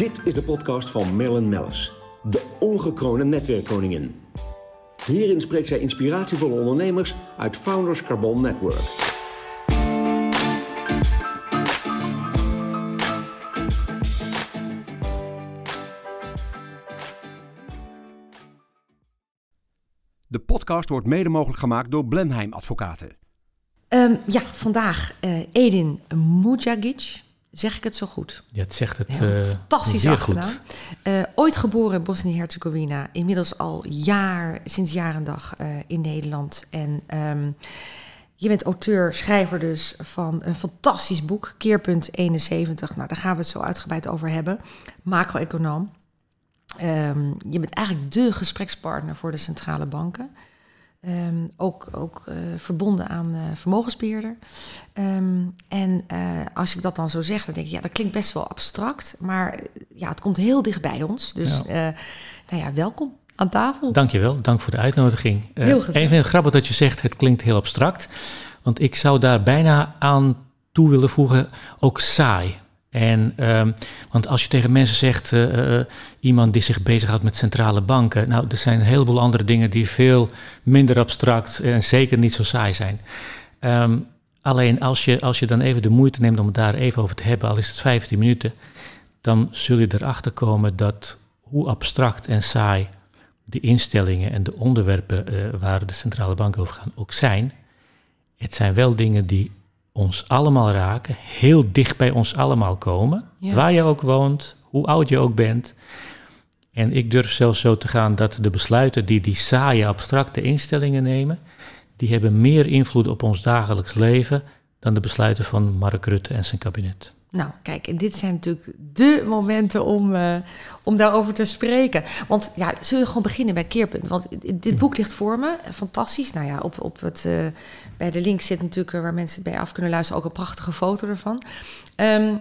Dit is de podcast van Marilyn Mellis, de ongekroonde netwerkkoningin. Hierin spreekt zij inspiratievolle ondernemers uit Founders Carbon Network. De podcast wordt mede mogelijk gemaakt door Blenheim Advocaten. Um, ja, vandaag uh, Edin Mujagic. Zeg ik het zo goed? Ja, het zegt het ja, uh, fantastisch zeer achternaam. Uh, ooit geboren in Bosnië-Herzegovina. Inmiddels al jaar, sinds jaar en dag uh, in Nederland. En um, je bent auteur, schrijver dus van een fantastisch boek, Keerpunt 71. Nou, daar gaan we het zo uitgebreid over hebben. Macro-econoom. Um, je bent eigenlijk de gesprekspartner voor de centrale banken. Um, ook ook uh, verbonden aan uh, vermogensbeheerder. Um, en uh, als ik dat dan zo zeg, dan denk ik, ja, dat klinkt best wel abstract. Maar ja, het komt heel dicht bij ons. Dus ja. nou ja, welkom aan tafel. Dankjewel, dank voor de uitnodiging. Heel gezellig. Even heel grappig dat je zegt, het klinkt heel abstract. Want ik zou daar bijna aan toe willen voegen, ook saai. En, um, want als je tegen mensen zegt, uh, uh, iemand die zich bezighoudt met centrale banken, nou, er zijn een heleboel andere dingen die veel minder abstract en zeker niet zo saai zijn. Um, alleen als je, als je dan even de moeite neemt om het daar even over te hebben, al is het 15 minuten, dan zul je erachter komen dat hoe abstract en saai de instellingen en de onderwerpen uh, waar de centrale banken over gaan ook zijn, het zijn wel dingen die ons allemaal raken, heel dicht bij ons allemaal komen, ja. waar je ook woont, hoe oud je ook bent. En ik durf zelfs zo te gaan dat de besluiten die die saaie, abstracte instellingen nemen, die hebben meer invloed op ons dagelijks leven dan de besluiten van Mark Rutte en zijn kabinet. Nou, kijk, en dit zijn natuurlijk de momenten om, uh, om daarover te spreken. Want ja, zullen we gewoon beginnen bij Keerpunt? Want dit boek ligt voor me, fantastisch. Nou ja, op, op het, uh, bij de link zit natuurlijk uh, waar mensen het bij af kunnen luisteren ook een prachtige foto ervan. Um,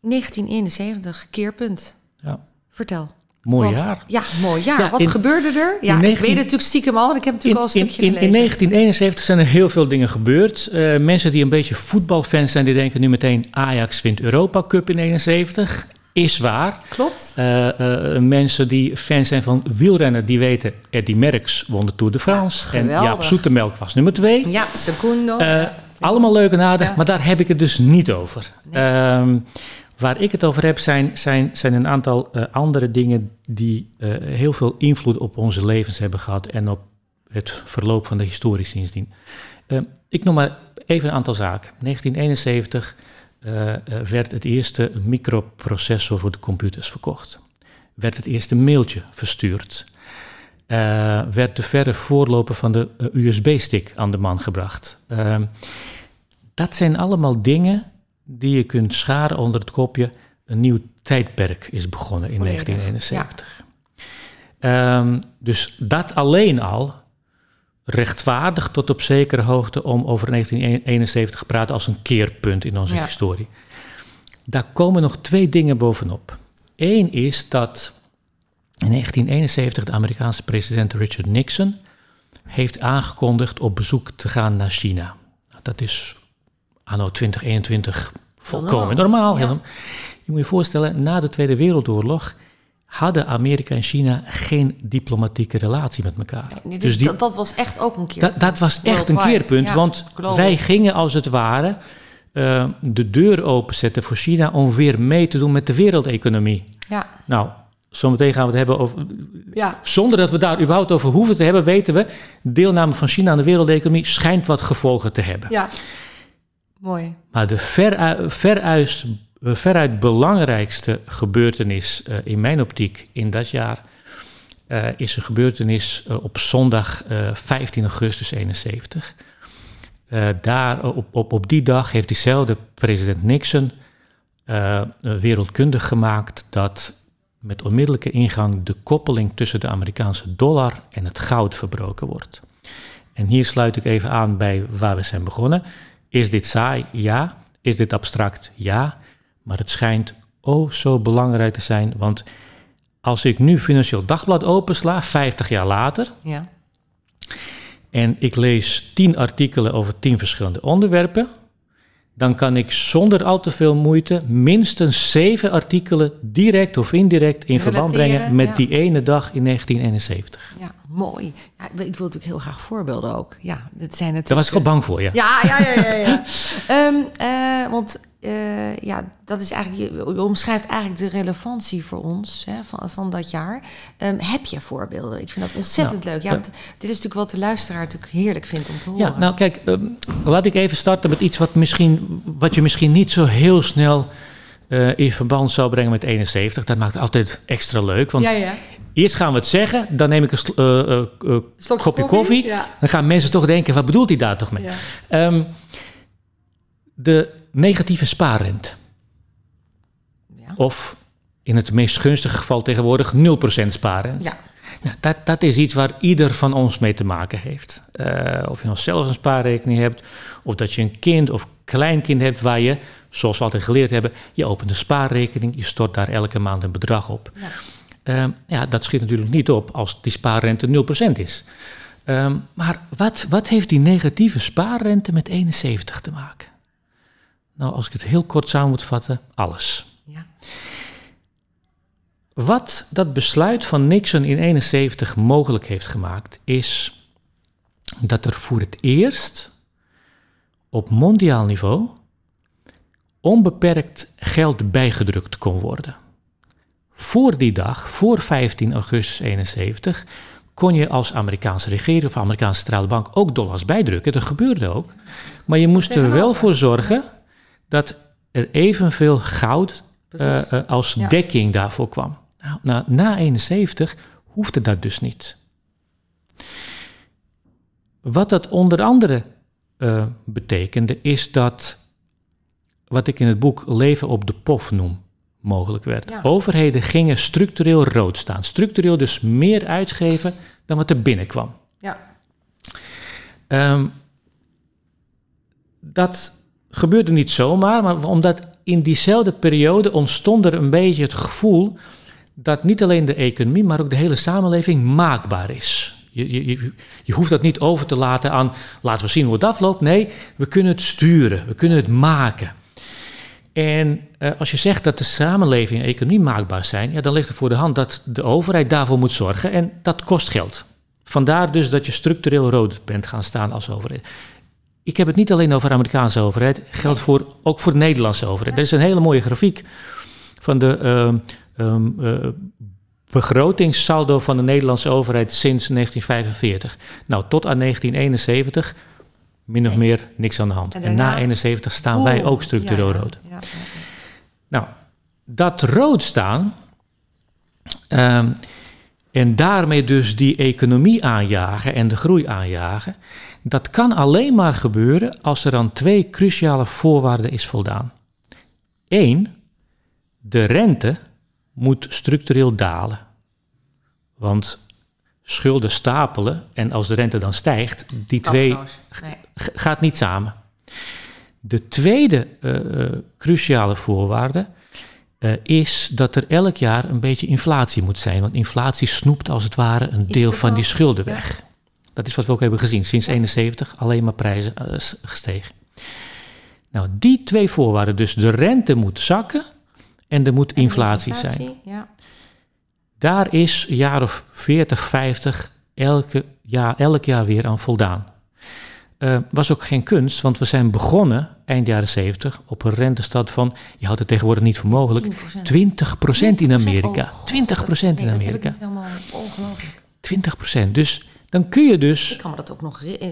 1971, Keerpunt. Ja. Vertel. Mooi Want, jaar. Ja, mooi jaar. Ja, Wat in- gebeurde er? Ja, ik 19 weet het natuurlijk stiekem al, want ik heb natuurlijk al een stukje in, gelezen. in 1971 zijn er heel veel dingen gebeurd. Uh, mensen die een beetje voetbalfans zijn, die denken nu meteen Ajax wint Europa Cup in 71. Is waar. Klopt. Uh, uh, mensen die fans zijn van wielrennen, die weten Eddie Merckx won de Tour de France. Ja, en. Jaap Zoetemelk was nummer twee. Ja, secundo. Uh, allemaal leuk en aardig, maar daar heb ik het dus niet over. Nee. Waar ik het over heb, zijn, zijn, zijn een aantal uh, andere dingen die uh, heel veel invloed op onze levens hebben gehad en op het verloop van de historie sindsdien. Uh, ik noem maar even een aantal zaken. 1971 uh, werd het eerste microprocessor voor de computers verkocht. Werd het eerste mailtje verstuurd. Werd de verre voorloper van de USB-stick aan de man gebracht. Uh, dat zijn allemaal dingen die je kunt scharen onder het kopje een nieuw tijdperk is begonnen in Volledig, 1971. Ja. Um, dus dat alleen al rechtvaardig tot op zekere hoogte om over 1971 te praten als een keerpunt in onze Ja. historie. Daar komen nog twee dingen bovenop. Eén is dat in 1971 de Amerikaanse president Richard Nixon heeft aangekondigd op bezoek te gaan naar China. Dat is anno 2021 volkomen normaal. Ja. Je moet je voorstellen, na de Tweede Wereldoorlog hadden Amerika en China geen diplomatieke relatie met elkaar. Nee, dus dus die, dat, dat was echt ook een keerpunt. dat, dat was echt een keerpunt, Ja, want global. wij gingen als het ware uh, de deur openzetten voor China om weer mee te doen met de wereldeconomie. Ja, Nou, zometeen gaan we het hebben over. ja. Zonder dat we daar überhaupt over hoeven te hebben, weten we, deelname van China aan de wereldeconomie schijnt wat gevolgen te hebben. ja. Mooi. Maar de veruit, veruit, veruit belangrijkste gebeurtenis uh, in mijn optiek in dat jaar is een gebeurtenis op zondag 15 augustus 71. daar, op, op, op die dag heeft diezelfde president Nixon wereldkundig gemaakt dat met onmiddellijke ingang de koppeling tussen de Amerikaanse dollar en het goud verbroken wordt. En hier sluit ik even aan bij waar we zijn begonnen. Is dit saai? Ja. Is dit abstract? Ja. Maar het schijnt oh zo belangrijk te zijn, want als ik nu Financieel Dagblad opensla, 50 jaar later, Ja. en ik lees 10 artikelen over 10 verschillende onderwerpen, dan kan ik zonder al te veel moeite minstens zeven artikelen direct of indirect in verband brengen met ja. die ene dag in 1971. Ja, mooi. Ja, ik wil natuurlijk heel graag voorbeelden ook. Ja, dit zijn natuurlijk... Daar was ik wel bang voor, ja. Ja, ja, ja, ja. ja. Ehm, eh, want eh, ja, dat is eigenlijk, je, je omschrijft eigenlijk de relevantie voor ons hè, van, van dat jaar. Ehm, heb je voorbeelden? Ik vind dat ontzettend leuk. Ja, want dit is natuurlijk wat de luisteraar natuurlijk heerlijk vindt om te horen. Ja, nou kijk, ehm, laat ik even starten met iets wat, misschien, wat je misschien niet zo heel snel eh, in verband zou brengen met 71. Dat maakt het altijd extra leuk, want ja, ja. eerst gaan we het zeggen, dan neem ik een eh, kopje koffie. Ja. Dan gaan mensen toch denken, wat bedoelt hij daar toch mee? Ja. Ehm, de negatieve spaarrente. Ja. Of in het meest gunstige geval tegenwoordig 0% spaarrente. Ja. Nou, dat, dat is iets waar ieder van ons mee te maken heeft. Eh, of je nog zelf een spaarrekening hebt, of dat je een kind of kleinkind hebt waar je, zoals we altijd geleerd hebben, je opent een spaarrekening, je stort daar elke maand een bedrag op. Ja. Ehm, ja, dat schiet natuurlijk niet op als die spaarrente 0% is. Ehm, maar wat, wat heeft die negatieve spaarrente met 71 te maken? Nou, als ik het heel kort samen moet vatten, alles. Ja. Wat dat besluit van Nixon in 71 mogelijk heeft gemaakt, is dat er voor het eerst op mondiaal niveau onbeperkt geld bijgedrukt kon worden. Voor die dag, voor 15 augustus 71, kon je als Amerikaanse regering of Amerikaanse centrale bank ook dollars bijdrukken. Dat gebeurde ook. Maar je moest er wel voor zorgen dat er evenveel goud eh, eh, als Ja. dekking daarvoor kwam. Nou, na, na 71 hoefde dat dus niet. Wat dat onder andere eh, betekende, is dat wat ik in het boek Leven op de Pof noem, mogelijk werd. Ja. Overheden gingen structureel rood staan. Structureel dus meer uitgeven dan wat er binnenkwam. ja. Ehm, dat gebeurde niet zomaar, maar omdat in diezelfde periode ontstond er een beetje het gevoel dat niet alleen de economie, maar ook de hele samenleving maakbaar is. Je, je, je, hoeft dat niet over te laten aan, laten we zien hoe dat loopt. Nee, we kunnen het sturen, we kunnen het maken. En eh, als je zegt dat de samenleving en economie maakbaar zijn, ja, dan ligt het voor de hand dat de overheid daarvoor moet zorgen en dat kost geld. Vandaar dus dat je structureel rood bent gaan staan als overheid. Ik heb het niet alleen over de Amerikaanse overheid, geldt voor, ook voor de Nederlandse overheid. Er is een hele mooie grafiek van de eh, begrotingssaldo van de Nederlandse overheid sinds 1945. Nou, tot aan 1971 min of meer niks aan de hand. En na 71 staan wij ook structureel ja, rood. Ja, ja, ja. Nou, dat rood staan ehm, en daarmee dus die economie aanjagen en de groei aanjagen, dat kan alleen maar gebeuren als er aan twee cruciale voorwaarden is voldaan. Eén, de rente moet structureel dalen. Want schulden stapelen en als de rente dan stijgt, die twee. Nee. Gaat niet samen. De tweede eh, eh, cruciale voorwaarde eh, is dat er elk jaar een beetje inflatie moet zijn. Want inflatie snoept als het ware een deel van die schulden weg. Dat is wat we ook hebben gezien. Sinds 71 alleen maar prijzen eh, gestegen. Nou, die twee voorwaarden, dus de rente moet zakken en er moet En inflatie zijn. Ja. Daar is een jaar of 40, 50 elke jaar, elk jaar weer aan voldaan. Eh, was ook geen kunst, want we zijn begonnen eind jaren 70 op een rentestad van, je houdt het tegenwoordig niet voor mogelijk, 10%. 20% in Amerika. Oh, God. 20% in Nee, Amerika. Dat heb ik niet helemaal ongelooflijk. 20%. Dus dan kun je Ik dus, kan me dat ook nog heri- eh,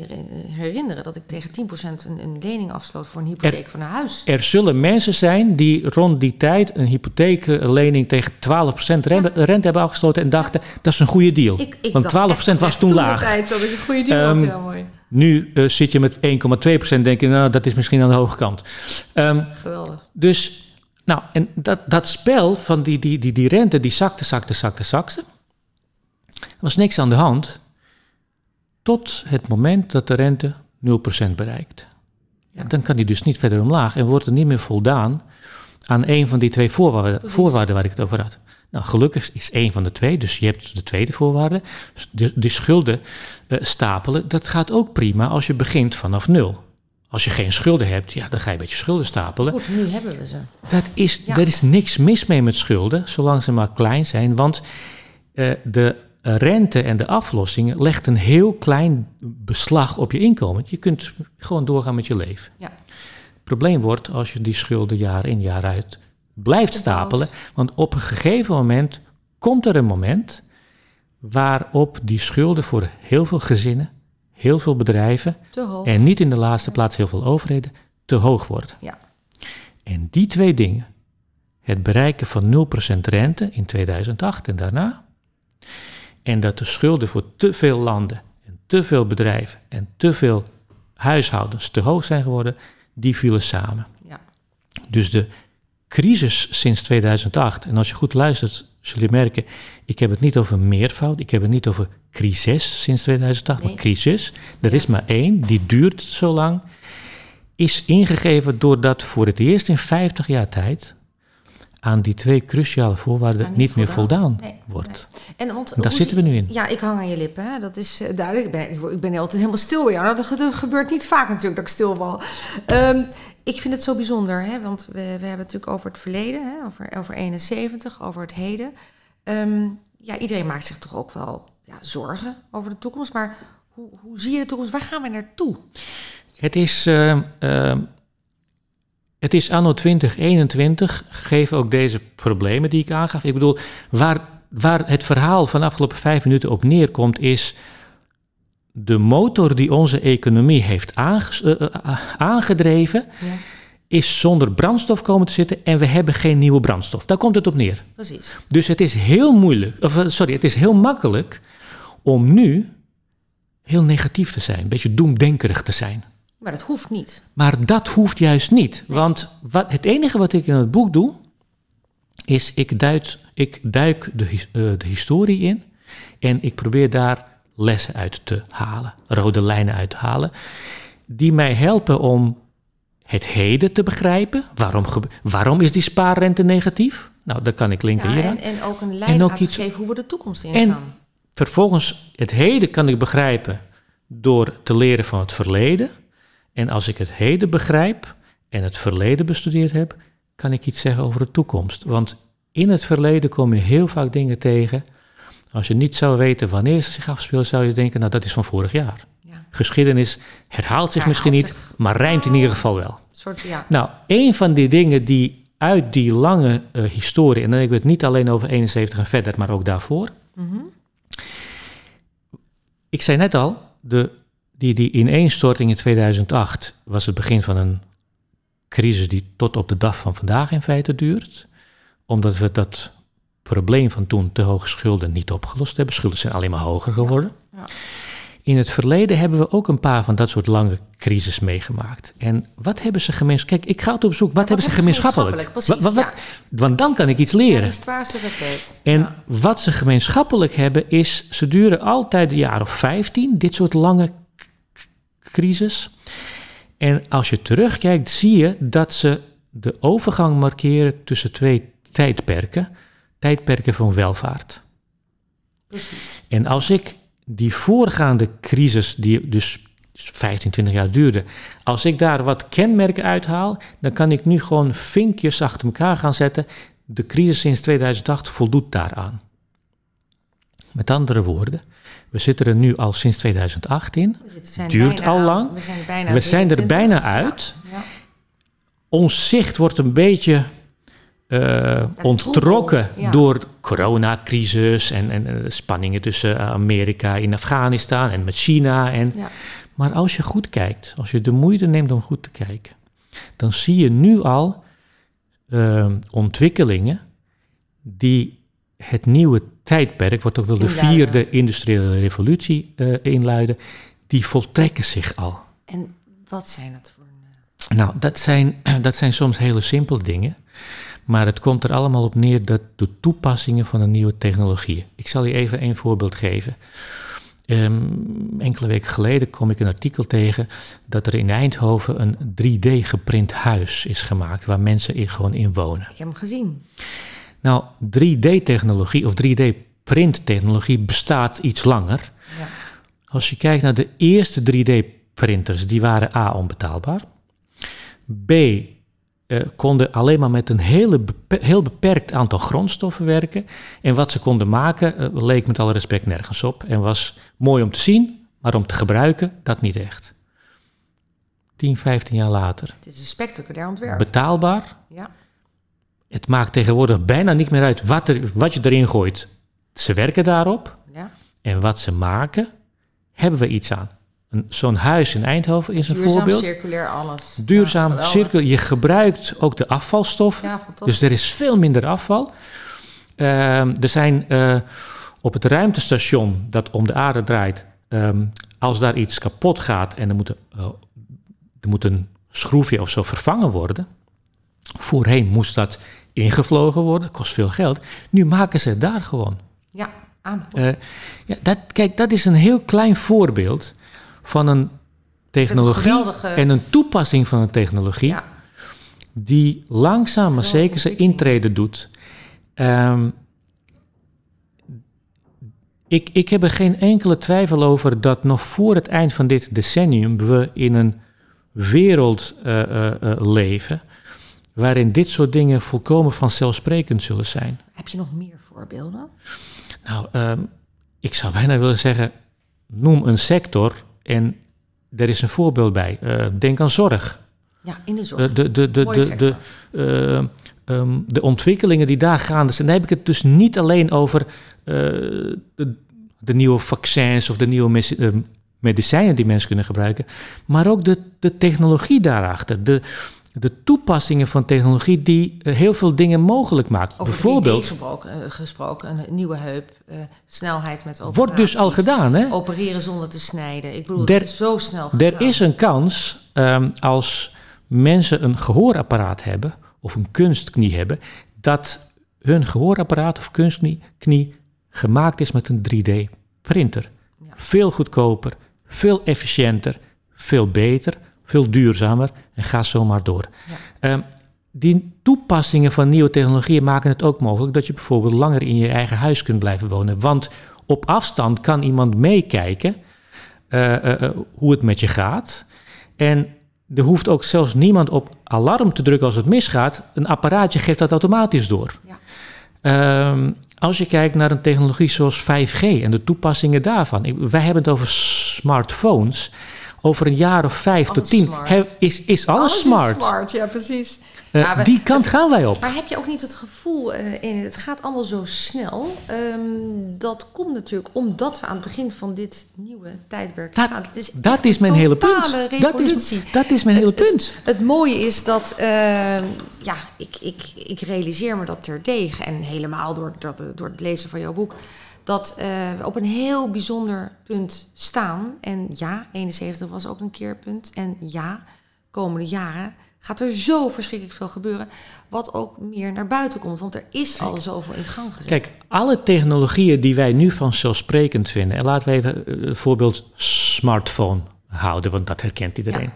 herinneren dat ik tegen 10% een, een lening afsloot voor een hypotheek van een huis. er zullen mensen zijn die rond die tijd een hypotheeklening tegen 12% rente, rente hebben afgesloten en dachten, dat is een goede deal. Ik, ik want dacht 12% echt was toen de laag. tijd dat ik een goede deal had. Ja, mooi. Nu eh, zit je met 1,2%, denk je, nou, dat is misschien aan de hoge kant. Ehm, Geweldig. Dus, nou, en dat, dat spel van die, die, die, die rente, die zakte, zakte, zakte, zakte. Er was niks aan de hand. Tot het moment dat de rente 0% bereikt. Ja, dan kan die dus niet verder omlaag en wordt er niet meer voldaan aan een van die twee voorwaarden, voorwaarden waar ik het over had. Nou, gelukkig is één van de twee, dus je hebt de tweede voorwaarde. Dus De, de schulden eh, stapelen, dat gaat ook prima als je begint vanaf nul. Als je geen schulden hebt, ja, dan ga je een beetje schulden stapelen. Goed, nu hebben we ze. Dat is, Ja. Er is niks mis mee met schulden, zolang ze maar klein zijn. Want eh, de rente en de aflossingen legt een heel klein beslag op je inkomen. Je kunt gewoon doorgaan met je leven. Ja. Het probleem wordt als je die schulden jaar in jaar uit blijft stapelen. Want op een gegeven moment komt er een moment waarop die schulden voor heel veel gezinnen, heel veel bedrijven en niet in de laatste plaats heel veel overheden te hoog worden. Ja. En die twee dingen, het bereiken van 0% rente in 2008 en daarna, en dat de schulden voor te veel landen en te veel bedrijven en te veel huishoudens te hoog zijn geworden, die vielen samen. Ja. Dus de crisis sinds 2008, en als je goed luistert, zul je merken, ik heb het niet over meervoud, ik heb het niet over crisis sinds 2008, Nee. maar crisis. Er is maar één, die duurt zo lang, is ingegeven doordat voor het eerst in 50 jaar tijd aan die twee cruciale voorwaarden niet, niet meer voldaan. voldaan Nee, wordt. En want, En daar zitten we nu in. Ja, ik hang aan je lippen. Hè? Dat is eh, duidelijk. Ik ben, ik, ben altijd helemaal stil bij jou. Dat, ge- dat gebeurt niet vaak natuurlijk dat ik stilval. Ehm ik vind het zo bijzonder, hè? want we, we hebben het natuurlijk over het verleden, hè? Over, over 71, over het heden. Ehm, ja, iedereen maakt zich toch ook wel ja, zorgen over de toekomst. Maar hoe, hoe zie je de toekomst? Waar gaan we naartoe? Het is, eh, eh, het is anno 2021, gegeven ook deze problemen die ik aangaf. Ik bedoel, waar, waar het verhaal van de afgelopen vijf minuten op neerkomt, is de motor die onze economie heeft aanges- eh, eh, aangedreven, Ja, is zonder brandstof komen te zitten en we hebben geen nieuwe brandstof. Daar komt het op neer. precies. Dus het is heel moeilijk, of eh, sorry, het is heel makkelijk om nu heel negatief te zijn, een beetje doemdenkerig te zijn. Maar dat hoeft niet. Maar dat hoeft juist niet. Want wat, het enige wat ik in het boek doe, is ik duik, ik duik de, eh, de historie in en ik probeer daar lessen uit te halen, rode lijnen uit te halen, die mij helpen om het heden te begrijpen. Waarom, waarom is die spaarrente negatief? Nou, dat kan ik linken Ja, hier en, en ook een lijn ook aan iets- te geven hoe we de toekomst En- ingaan. Vervolgens, het heden kan ik begrijpen door te leren van het verleden. En als ik het heden begrijp en het verleden bestudeerd heb, kan ik iets zeggen over de toekomst. Want in het verleden kom je heel vaak dingen tegen. Als je niet zou weten wanneer ze zich afspelen, zou je denken, nou dat is van vorig jaar. Ja, Geschiedenis herhaalt zich Herhaalt misschien niet, maar rijmt in ieder geval wel. soort, ja. Nou, een van die dingen die uit die lange eh, historie, en dan heb ik het niet alleen over 71 en verder, maar ook daarvoor. Mhm. Ik zei net al, de, die, die ineenstorting in 2008 was het begin van een crisis die tot op de dag van vandaag in feite duurt. Omdat we dat probleem van toen te hoge schulden niet opgelost hebben. Schulden zijn alleen maar hoger geworden. ja. In het verleden hebben we ook een paar van dat soort lange crisis meegemaakt. En wat hebben ze gemeenschappelijk? Kijk, ik ga altijd op zoek. Wat, wat hebben ze gemeenschappelijk? Wat- wat- Want dan kan ik iets leren. En Ja. wat ze gemeenschappelijk hebben is, ze duren altijd een jaar of 15, dit soort lange crisis. En als je terugkijkt, zie je dat ze de overgang markeren tussen twee tijdperken. Tijdperken van welvaart. Precies. En als ik die voorgaande crisis, die dus 15, 20 jaar duurde, als ik daar wat kenmerken uithaal, dan kan ik nu gewoon vinkjes achter elkaar gaan zetten. De crisis sinds 2008 voldoet daaraan. Met andere woorden, we zitten er nu al sinds 2008 in. We zitten- zijn Duurt al aan- lang. We zijn, bijna We zijn er 23. bijna uit. Ja. Ons zicht wordt een beetje eh, onttrokken troebel, ja. door de coronacrisis en, en eh, de spanningen tussen eh, Amerika en Afghanistan en met China. En. Maar als je goed kijkt, als je de moeite neemt om goed te kijken, dan zie je nu al eh, ontwikkelingen die het nieuwe tijdperk, wordt ook wel de vierde industriële revolutie eh, inluiden, die voltrekken zich al. En wat zijn het voor... een, Nou, dat zijn, dat zijn soms hele simpele dingen. Maar het komt er allemaal op neer dat de toepassingen van een nieuwe technologie. Ik zal je even een voorbeeld geven. Ehm, enkele weken geleden kom ik een artikel tegen dat er in Eindhoven een 3D-geprint huis is gemaakt waar mensen in, gewoon in wonen. Ik heb hem gezien. Nou, 3D-technologie of 3D-printtechnologie bestaat iets langer. Ja. Als je kijkt naar de eerste 3D-printers, die waren A, onbetaalbaar. B, eh, konden alleen maar met een hele heel beperkt aantal grondstoffen werken. En wat ze konden maken, eh, leek met alle respect nergens op. En was mooi om te zien, maar om te gebruiken, dat niet echt. 10, 15 jaar later. Het is een spectaculair ontwerp. Betaalbaar. ja. Het maakt tegenwoordig bijna niet meer uit wat, er, wat je erin gooit. Ze werken daarop. ja. En wat ze maken, hebben we iets aan. Zo'n huis in Eindhoven is een Duurzaam, voorbeeld. circulair, alles. Duurzaam, Ja, cirkel. Je gebruikt ook de afvalstoffen. Ja, dus er is veel minder afval. Ehm, er zijn eh, op het ruimtestation dat om de aarde draait, ehm, als daar iets kapot gaat en er moet, eh, er moet een schroefje of zo vervangen worden. Voorheen moest dat ingevlogen worden, kost veel geld. Nu maken ze het daar gewoon. Ja, aanbod. Eh, ja, dat, kijk, dat is een heel klein voorbeeld van een technologie en een toepassing van een technologie ja. die langzaam maar zeker zijn intrede doet. Ehm, ik, ik heb er geen enkele twijfel over dat nog voor het eind van dit decennium we in een wereld eh, eh, leven waarin dit soort dingen volkomen vanzelfsprekend zullen zijn. Heb je nog meer voorbeelden? Nou, ehm, ik zou bijna willen zeggen, noem een sector en er is een voorbeeld bij. Eh, denk aan zorg. Ja, in de zorg. Eh, de, de, de, Mooie de, de, eh, ehm, de ontwikkelingen die daar gaande zijn. Dan heb ik het dus niet alleen over eh, de, de nieuwe vaccins of de nieuwe eh, medicijnen die mensen kunnen gebruiken, maar ook de, de technologie daarachter. De, de toepassingen van technologie die eh, heel veel dingen mogelijk maakt. Over Bijvoorbeeld, 3D gebroken, eh, gesproken, een nieuwe heup, eh, snelheid met operaties. wordt dus al gedaan, hè? Opereren zonder te snijden. Ik bedoel, Er- het is zo snel. Er is een kans ehm, als mensen een gehoorapparaat hebben of een kunstknie hebben, dat hun gehoorapparaat of kunstknie knie gemaakt is met een 3D-printer. Ja. Veel goedkoper, veel efficiënter, veel beter, veel duurzamer en ga zo maar door. Ja. Ehm, die toepassingen van nieuwe technologieën maken het ook mogelijk dat je bijvoorbeeld langer in je eigen huis kunt blijven wonen. Want op afstand kan iemand meekijken eh, eh, eh, hoe het met je gaat. En er hoeft ook zelfs niemand op alarm te drukken als het misgaat. Een apparaatje geeft dat automatisch door. Ja. Ehm, als je kijkt naar een technologie zoals 5G en de toepassingen daarvan. Ik- wij hebben het over smartphones. Over een jaar of vijf tot tien he- is, is alles, smart. Is smart, ja precies. Eh, Ja, die kant gaan wij op. Maar heb je ook niet het gevoel, eh, in, het gaat allemaal zo snel. Ehm, dat komt natuurlijk omdat we aan het begin van dit nieuwe tijdperk Dat- gaan. Het is Dat is mijn hele punt. Dat is, dat is mijn hele Het- punt. Het mooie is dat, ehm, ja, ik, ik, ik realiseer me dat terdege en helemaal door, door, door het lezen van jouw boek, dat eh, we op een heel bijzonder punt staan. En ja, 71 was ook een keerpunt. En ja, komende jaren gaat er zo verschrikkelijk veel gebeuren, wat ook meer naar buiten komt. Want er is al zoveel in gang gezet. Kijk, alle technologieën die wij nu vanzelfsprekend vinden, en laten we even eh, het voorbeeld smartphone houden, want dat herkent iedereen.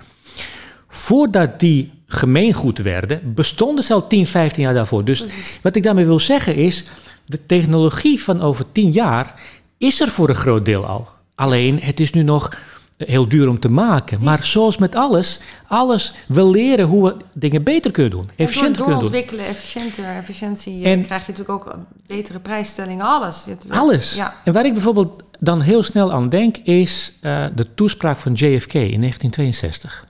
Voordat die gemeengoed werden, bestonden ze al 10, 15 jaar daarvoor. Dus wat ik daarmee wil zeggen is, de technologie van over 10 jaar is er voor een groot deel al. Alleen, het is nu nog heel duur om te maken. Maar zoals met alles, alles, we leren hoe we dingen beter kunnen doen, efficiënter kunnen doen. doorontwikkelen, efficiënter, efficiëntie, En- krijg je natuurlijk ook betere prijsstellingen, alles. Alles. Ja. En waar ik bijvoorbeeld dan heel snel aan denk, is eh, de toespraak van JFK in 1962.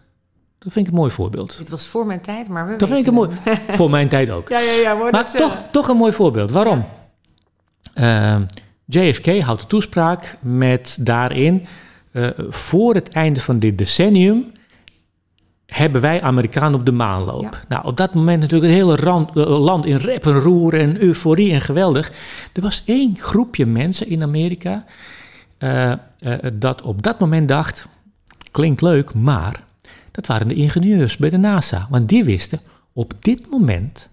Dat vind ik een mooi voorbeeld. Dit was voor mijn tijd, maar we Dat vind ik een mooi, voor mijn tijd ook. Ja, ja, ja. Maar toch, toch een mooi voorbeeld. Waarom? JFK houdt de toespraak met daarin, eh, voor het einde van dit decennium hebben wij Amerikanen op de maan lopen. Ja. Nou, op dat moment natuurlijk het hele rand- eh, land in rep en roer en euforie en geweldig. Er was één groepje mensen in Amerika eh, dat op dat moment dacht, klinkt leuk, maar dat waren de ingenieurs bij de NASA. Want die wisten, op dit moment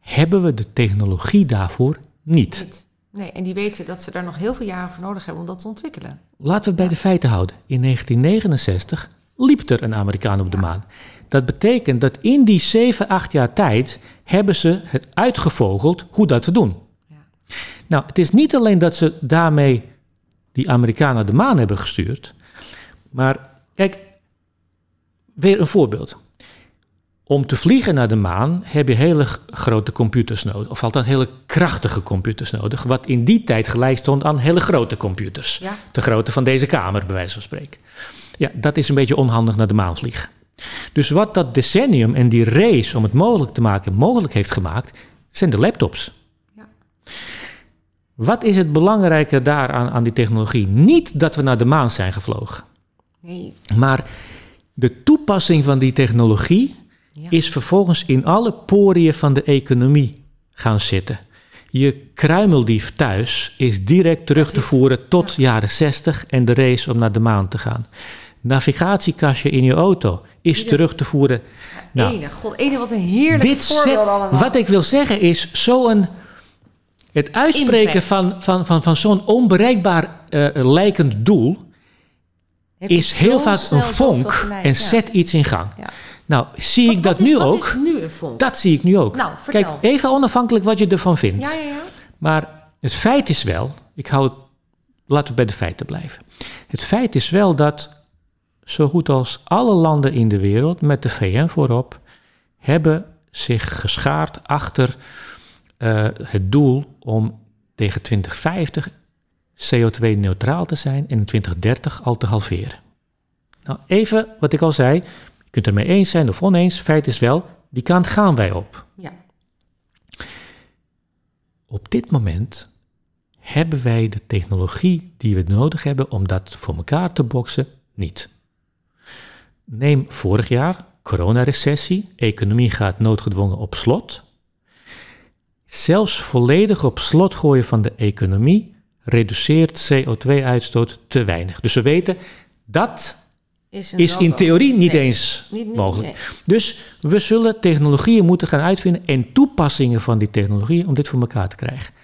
hebben we de technologie daarvoor niet. Nee, en die weten dat ze daar nog heel veel jaren voor nodig hebben om dat te ontwikkelen. Laten we het bij de feiten houden. In 1969 liep er een Amerikaan op de maan. Dat betekent dat in die 7, 8 jaar tijd hebben ze het uitgevogeld hoe dat te doen. Ja. Nou, het is niet alleen dat ze daarmee die Amerikanen naar de maan hebben gestuurd. Maar kijk, weer een voorbeeld. Om te vliegen naar de maan heb je hele grote computers nodig. Of althans hele krachtige computers nodig. Wat in die tijd gelijk stond aan hele grote computers. Ja. De grootte van deze kamer, bij wijze van spreken. Ja, dat is een beetje onhandig naar de maan vliegen. Dus wat dat decennium en die race om het mogelijk te maken mogelijk heeft gemaakt, zijn de laptops. Ja. Wat is het belangrijke daar aan, aan die technologie? Niet dat we naar de maan zijn gevlogen, Nee. maar de toepassing van die technologie Ja. is vervolgens in alle poriën van de economie gaan zitten. Je kruimeldief thuis is direct terug te voeren tot jaren 60 en de race om naar de maan te gaan. Navigatiekastje in je auto is Ieder- terug te voeren. Nou, ene, god, ene wat een heerlijk dit voorbeeld zet, allemaal. wat ik wil zeggen is zo'n. Het uitspreken Impact. van, van, van, van zo'n onbereikbaar eh, lijkend doel Heeft is heel vaak een vonk en ja. zet iets in gang. Ja. Nou, zie Wat- ik dat is- nu ook? is nu een vonk? Dat zie ik nu ook. Nou, vertel. Kijk, even onafhankelijk wat je ervan vindt. Ja, ja, ja. Maar het feit is wel, ik hou het, laten we bij de feiten blijven. Het feit is wel dat zo goed als alle landen in de wereld, met de VN voorop, hebben zich geschaard achter eh, het doel om tegen 2050 CO2-neutraal te zijn en in 2030 al te halveren. Nou, even wat ik al zei, kunt het ermee eens zijn of oneens, feit is wel, die kant gaan wij op. Ja. Op dit moment hebben wij de technologie die we nodig hebben om dat voor elkaar te boksen niet. Neem vorig jaar, coronarecessie, economie gaat noodgedwongen op slot. Zelfs volledig op slot gooien van de economie reduceert CO2-uitstoot te weinig. Dus we weten dat Is, in theorie niet Nee. eens Niet- niet- mogelijk. nee. Dus we zullen technologieën moeten gaan uitvinden en toepassingen van die technologieën om dit voor elkaar te krijgen.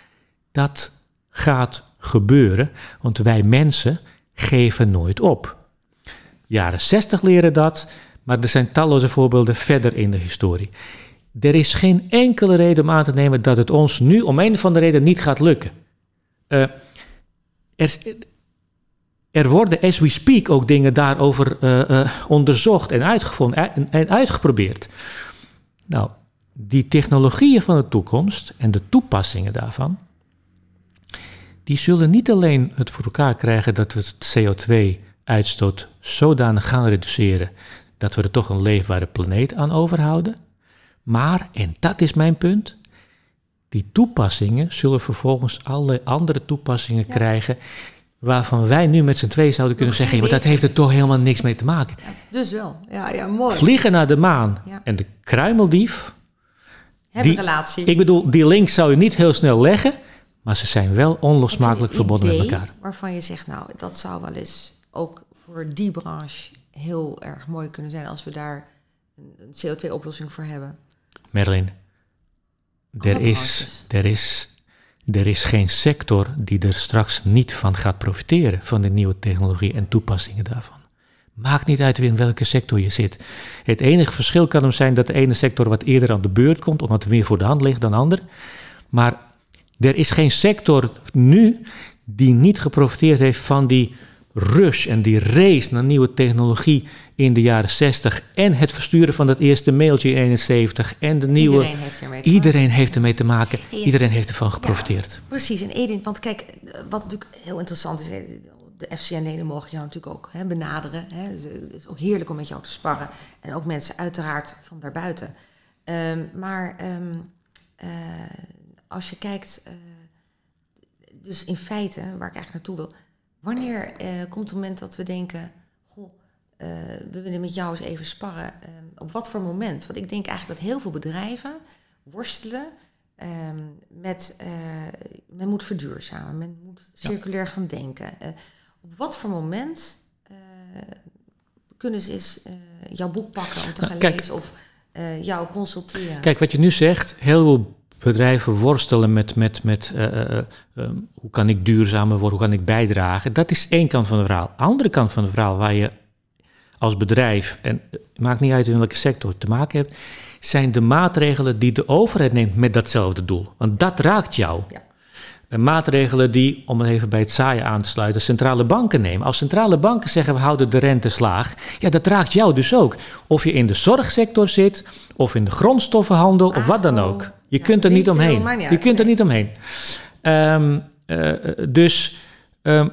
Dat gaat gebeuren, want wij mensen geven nooit op. Jaren 60 leren dat, maar er zijn talloze voorbeelden verder in de historie. Er is geen enkele reden om aan te nemen dat het ons nu om een of andere reden niet gaat lukken. Eh, er, er worden, as we speak, ook dingen daarover eh, eh, onderzocht en uitgevonden en, en uitgeprobeerd. Nou, die technologieën van de toekomst en de toepassingen daarvan, die zullen niet alleen het voor elkaar krijgen dat we het CO2-uitstoot zodanig gaan reduceren dat we er toch een leefbare planeet aan overhouden, maar, en dat is mijn punt, die toepassingen zullen vervolgens alle andere toepassingen Ja. krijgen waarvan wij nu met z'n twee zouden kunnen zeggen, maar dat heeft er toch helemaal niks mee te maken. Ja, dus wel. Ja, ja, mooi. Vliegen naar de maan Ja. en de kruimeldief, Heb die- een relatie. ik bedoel, die link zou je niet heel snel leggen, maar ze zijn wel onlosmakelijk verbonden met elkaar. Waarvan je zegt, nou, dat zou wel eens ook voor die branche heel erg mooi kunnen zijn als we daar een een CO2-oplossing voor hebben. Merlin, er is, er, is, er is geen sector die er straks niet van gaat profiteren van de nieuwe technologie en toepassingen daarvan. Maakt niet uit in welke sector je zit. Het enige verschil kan hem zijn dat de ene sector wat eerder aan de beurt komt, omdat het meer voor de hand ligt dan de ander. Maar er is geen sector nu die niet geprofiteerd heeft van die rush en die race naar nieuwe technologie in de jaren 60 en het versturen van dat eerste mailtje in 71 en de nieuwe... Iedereen heeft ermee te Iedereen heeft ermee te maken. Ja. Iedereen heeft ervan geprofiteerd. Precies, en Edin, want kijk, eh, wat natuurlijk heel interessant is, de FCN-leden mogen jou natuurlijk ook hè, benaderen. Hè. Dus, Het is ook heerlijk om met jou te sparren. En ook mensen uiteraard van daarbuiten. Ehm, maar ehm, eh, als je kijkt, eh, dus in feite, waar ik eigenlijk naartoe wil, wanneer eh, komt het moment dat we denken, goh, eh, we willen met jou eens even sparren. Ehm, op wat voor moment? Want ik denk eigenlijk dat heel veel bedrijven worstelen ehm, met, eh, men moet verduurzamen, men moet circulair gaan denken. Op wat voor moment kunnen ze eens jouw boek pakken om te Nou, gaan kijk. lezen of jou consulteren? Kijk, wat je nu zegt, heel veel bedrijven worstelen met, met, met eh, eh, eh, ehm, hoe kan ik duurzamer worden, hoe kan ik bijdragen. Dat is één kant van het verhaal. Andere kant van het verhaal waar je als bedrijf, en het maakt niet uit in welke sector te maken hebt, zijn de maatregelen die de overheid neemt met datzelfde doel. Want dat raakt jou. Ja. Eh, maatregelen die, om het even bij het saaien aan te sluiten, centrale banken nemen. Als centrale banken zeggen we houden de rente laag, ja, dat raakt jou dus ook. Of je in de zorgsector zit, of in de grondstoffenhandel, of wat dan ook. Je Ja, kunt er niet omheen. niet je kunt er nee. niet omheen. Ehm, eh, dus ehm,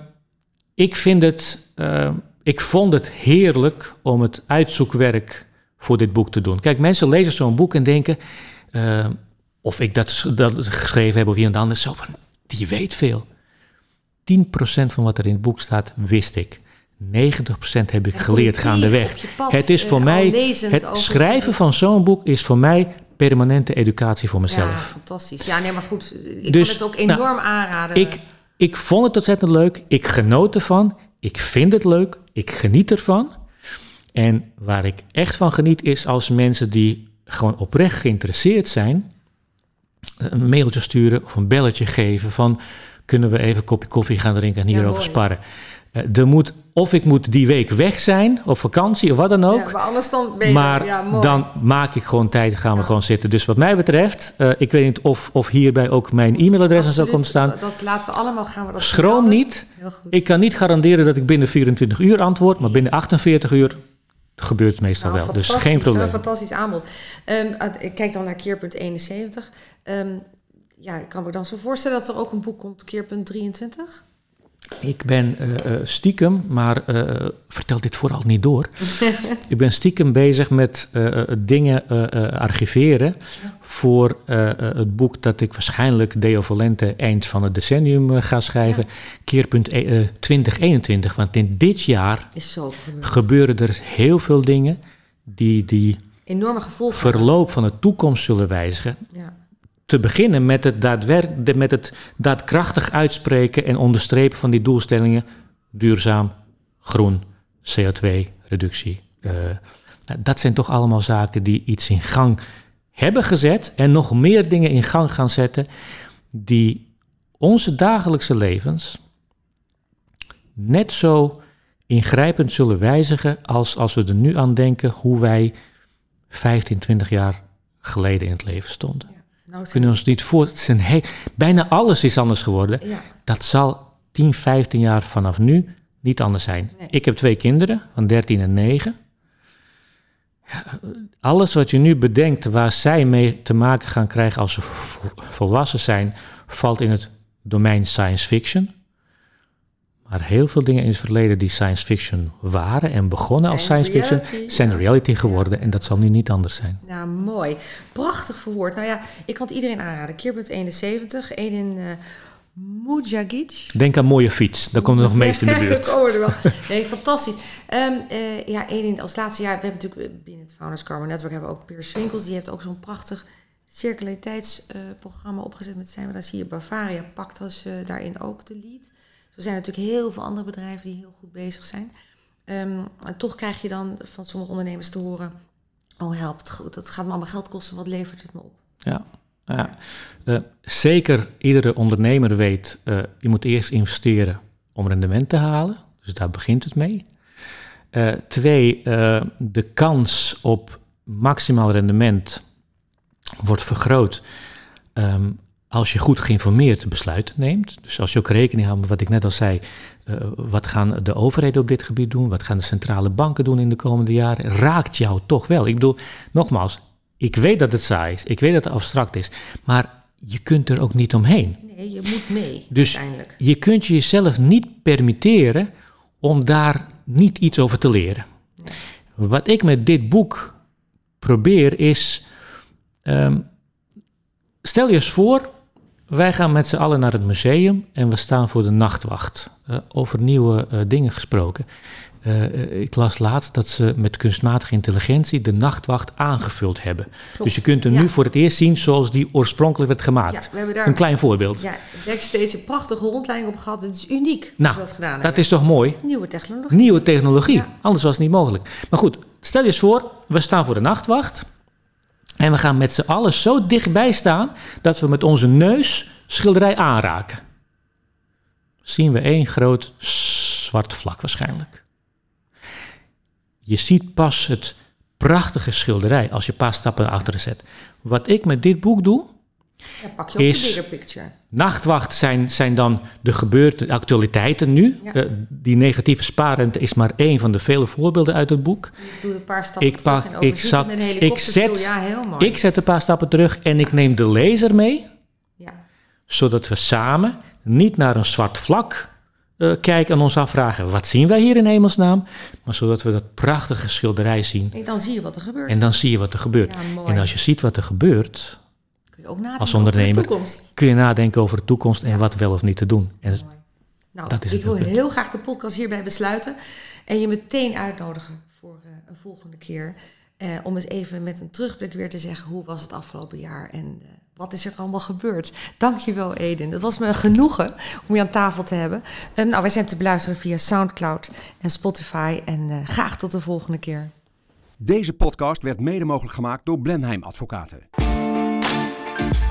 ik vind het, ehm, ik vond het heerlijk om het uitzoekwerk voor dit boek te doen. Kijk, mensen lezen zo'n boek en denken, of ik dat, dat geschreven heb of iemand anders, zo van, die weet veel. 10% van wat er in het boek staat, wist ik. 90% heb ik En geleerd gaandeweg. pad, Het is eh, voor al mij, het schrijven van zo'n boek is voor mij permanente educatie voor Ja, mezelf. fantastisch. Ja, nee, maar goed. Ik Dus, kan het ook nou, enorm aanraden. Ik, ik vond het ontzettend leuk. Ik genoot ervan. Ik vind het leuk. Ik geniet ervan. En waar ik echt van geniet is als mensen die gewoon oprecht geïnteresseerd zijn, een mailtje sturen of een belletje geven van kunnen we even een kopje koffie gaan drinken en hierover sparren. Eh, er moet, of ik moet die week weg zijn, op vakantie of wat dan ook. Ja, maar anders dan ben je... Maar ja, dan maak ik gewoon tijd en gaan we gewoon zitten. Dus wat mij betreft, eh, ik weet niet of, of hierbij ook mijn e-mailadres en zo Absoluut. komt staan. Dat, dat laten we allemaal gaan. We dat Schroom niet. Heel goed. Ik kan niet garanderen dat ik binnen 24 uur antwoord, maar binnen 48 uur gebeurt meestal Nou, wel. Dus geen probleem. Een fantastisch aanbod. Ehm, ik kijk dan naar keerpunt 71. Ehm, ja, ik kan me dan zo voorstellen dat er ook een boek komt, keerpunt 23. Ik ben eh, eh, stiekem, maar eh, vertel dit vooral niet door. ik ben stiekem bezig met dingen archiveren voor het boek dat ik waarschijnlijk Deo Volente eind van het decennium ga schrijven. Keerpunt eh, eh, 2021. Want in dit jaar Is zo gebeurd. gebeuren er heel veel dingen die die Enorme gevolgen. verloop van de toekomst zullen wijzigen. Ja. Te beginnen met het, daadwerk, met het daadkrachtig uitspreken en onderstrepen van die doelstellingen. Duurzaam, groen, CO2-reductie. Eh, nou, dat zijn toch allemaal zaken die iets in gang hebben gezet en nog meer dingen in gang gaan zetten die onze dagelijkse levens net zo ingrijpend zullen wijzigen als als we er nu aan denken hoe wij 15, 20 jaar geleden in het leven stonden. Nou, We kunnen ons niet voor. Het zijn he- bijna alles is anders geworden. ja. Dat zal 10, 15 jaar vanaf nu niet anders zijn. Nee. Ik heb twee kinderen van 13 en 9. Ja, alles wat je nu bedenkt waar zij mee te maken gaan krijgen als ze vo- volwassen zijn, valt in het domein science fiction. Maar heel veel dingen in het verleden die science fiction waren en begonnen als science fiction, zijn reality geworden. En dat zal nu niet anders zijn. Nou, mooi. Prachtig verwoord. Nou ja, ik kan het iedereen aanraden. Keerpunt 71. Edin uh, Mujagic. Denk aan mooie fiets, daar komt er nog meest in de buurt. Komen er wel. Nee, fantastisch. Ehm, eh, ja, Edin, als laatste jaar, we hebben natuurlijk eh, binnen het Founders Carbon Network hebben we ook Piers Winkels. Die heeft ook zo'n prachtig circulariteitsprogramma opgezet met zijn. Daar zie je Bavaria pakt eh, daarin ook de lead. Er zijn natuurlijk heel veel andere bedrijven die heel goed bezig zijn. Ehm, en toch krijg je dan van sommige ondernemers te horen... oh help, het, go- dat gaat me allemaal geld kosten, wat levert het me op? Ja, ja. Eh, zeker iedere ondernemer weet, eh, je moet eerst investeren om rendement te halen. Dus daar begint het mee. Eh, twee, de kans op maximaal rendement wordt vergroot ehm, als je goed geïnformeerd besluiten neemt. Dus als je ook rekening houdt met wat ik net al zei, eh, wat gaan de overheden op dit gebied doen, wat gaan de centrale banken doen in de komende jaren, raakt jou toch wel. Ik bedoel, nogmaals, ik weet dat het saai is, ik weet dat het abstract is, maar je kunt er ook niet omheen. Nee, je moet mee Dus uiteindelijk. je kunt je jezelf niet permitteren om daar niet iets over te leren. Wat ik met dit boek probeer is. ehm, stel je eens voor, wij gaan met z'n allen naar het museum en we staan voor de nachtwacht. Eh, over nieuwe eh, dingen gesproken. Eh, ik las laatst dat ze met kunstmatige intelligentie de nachtwacht aangevuld hebben. Dus je kunt hem Ja. nu voor het eerst zien zoals die oorspronkelijk werd gemaakt. Ja, we hebben daar Een klein voorbeeld. ja, backstage een prachtige rondleiding op gehad. Het is uniek Nou, dat gedaan Dat hebben. is toch mooi? Nieuwe technologie. Nieuwe technologie. Ja. Anders was het niet mogelijk. Maar goed, stel je eens voor, we staan voor de nachtwacht. En we gaan met z'n allen zo dichtbij staan dat we met onze neus schilderij aanraken. Zien we één groot zwart vlak waarschijnlijk. Je ziet pas het prachtige schilderij als je een paar stappen achteren zet. Wat ik met dit boek doe, Ja, pak je ook Is- de bigger picture. Nachtwacht zijn, zijn dan de gebeurten, de actualiteiten nu. Ja. Eh, die negatieve spaarrente is maar één van de vele voorbeelden uit het boek. Dus doe een paar stappen Ik terug pak- en ik zat- met een ik zet- Ja, heel mooi. Ik zet een paar stappen terug en ik neem de lezer mee, ja. zodat we samen niet naar een zwart vlak eh, kijken en ons afvragen: wat zien wij hier in hemelsnaam? Maar zodat we dat prachtige schilderij zien. Nee, dan zie je wat er gebeurt. En dan zie je wat er gebeurt. En als je ziet wat er gebeurt, kun je ook nadenken als ondernemer- over de toekomst. kun je nadenken over de toekomst en Ja. wat wel of niet te doen. En Mooi. Nou, Dat is ik wil heel graag de podcast hierbij besluiten en je meteen uitnodigen voor eh, een volgende keer. Eh, om eens even met een terugblik weer te zeggen hoe was het afgelopen jaar en eh, wat is er allemaal gebeurd. Dankjewel Eden. Het was me een genoegen om je aan tafel te hebben. Eh, nou, wij zijn te beluisteren via Soundcloud en Spotify en eh, graag tot de volgende keer. Deze podcast werd mede mogelijk gemaakt door Blenheim Advocaten. you